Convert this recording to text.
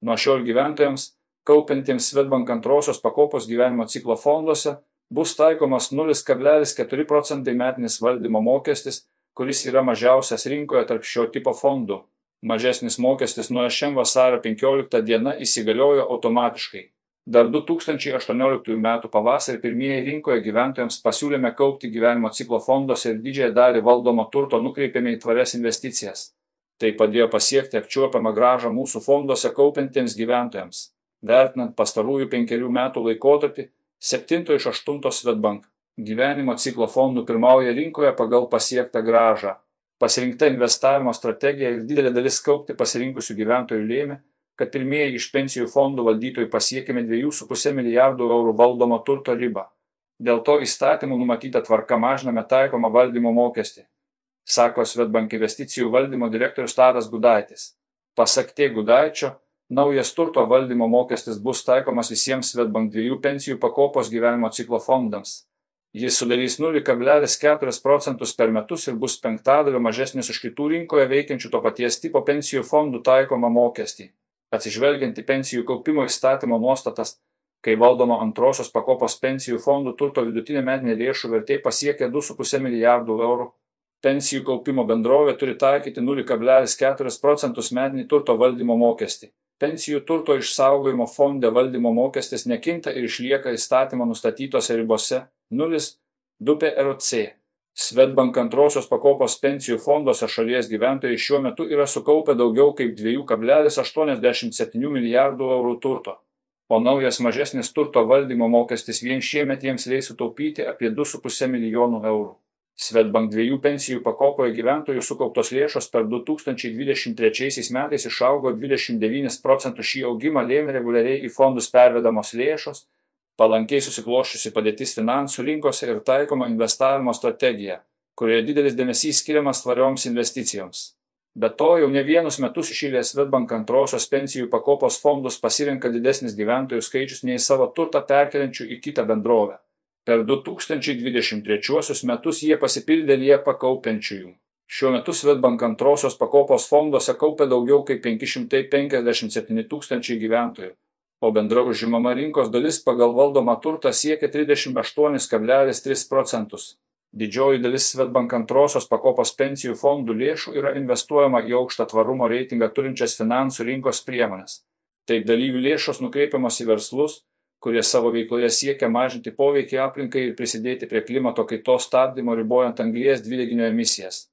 Nuo šiol gyventojams, kaupiantiems Svetbank antrosios pakopos gyvenimo ciklo fonduose, bus taikomas 0,4 procentai metinis valdymo mokestis, kuris yra mažiausias rinkoje tarp šio tipo fondų. Mažesnis mokestis nuo šiam vasario 15 diena įsigaliojo automatiškai. Dar 2018 m. pavasarį pirmieji rinkoje gyventojams pasiūlėme kaupti gyvenimo ciklo fonduose ir didžiąją dalį valdomo turto nukreipėme į tvarias investicijas. Tai padėjo pasiekti apčiuopiamą gražą mūsų fonduose kaupiantiems gyventojams. Vertinant pastarųjų penkerių metų laikotarpį, 7 iš 8 Svetbank gyvenimo ciklo fondų pirmauja rinkoje pagal pasiektą gražą. Pasirinkta investavimo strategija ir didelė dalis kaupti pasirinkusių gyventojų lėmė, kad pirmieji iš pensijų fondų valdytojų pasiekėme 2,5 milijardų eurų valdomo turto ribą. Dėl to įstatymų numatyta tvarka mažiname taikomą valdymo mokestį, sako Svetbank investicijų valdymo direktorius Tadas Gudaitis. Pasak T. Gudaičio, naujas turto valdymo mokestis bus taikomas visiems Svetbank dviejų pensijų pakopos gyvenimo ciklo fondams. Jis sudarys 0,4 procentus per metus ir bus penktadalio mažesnis už kitų rinkoje veikiančių to paties tipo pensijų fondų taikomą mokestį. Atsižvelgiant į pensijų kaupimo įstatymo nuostatas, kai valdoma antrosios pakopos pensijų fondų turto vidutinė metinė lėšų vertė pasiekia 2,5 milijardų eurų, pensijų kaupimo bendrovė turi taikyti 0,4 procentus metinį turto valdymo mokestį. Pensijų turto išsaugojimo fonde valdymo mokestis nekinta ir išlieka įstatymo nustatytose ribose 0,2 PRC. Svetbank antrosios pakopos pensijų fonduose šalies gyventojai šiuo metu yra sukaupę daugiau kaip 2,87 milijardų eurų turto, o naujas mažesnis turto valdymo mokestis vien šiemet jiems leis sutaupyti apie 2,5 milijonų eurų. Svetbank dviejų pensijų pakopoje gyventojų sukauptos lėšos per 2023 metais išaugo 29 procentų šį augimą lėmė reguliariai į fondus pervedamos lėšos, palankiai susikloščiusi padėtis finansų rinkose ir taikoma investavimo strategija, kurioje didelis dėmesys skiriamas tvarioms investicijoms. Be to, jau ne vienus metus išėlės Svetbank antrosios pensijų pakopos fondus pasirenka didesnis gyventojų skaičius nei savo turtą perkeliančių į kitą bendrovę. Per 2023 metus jie pasipildė liepą kaupiančiųjų. Šiuo metu Svetbank antrosios pakopos fonduose kaupia daugiau kaip 557 tūkstančiai gyventojų, o bendra užimama rinkos dalis pagal valdomą turtą siekia 38,3 procentus. Didžioji dalis Svetbank antrosios pakopos pensijų fondų lėšų yra investuojama į aukštą tvarumo reitingą turinčias finansų rinkos priemonės. Taip dalyvių lėšos nukreipiamos į verslus, kurie savo veikloje siekia mažinti poveikį aplinkai ir prisidėti prie klimato kaitos stabdymo ribojant anglies dvideginio emisijas.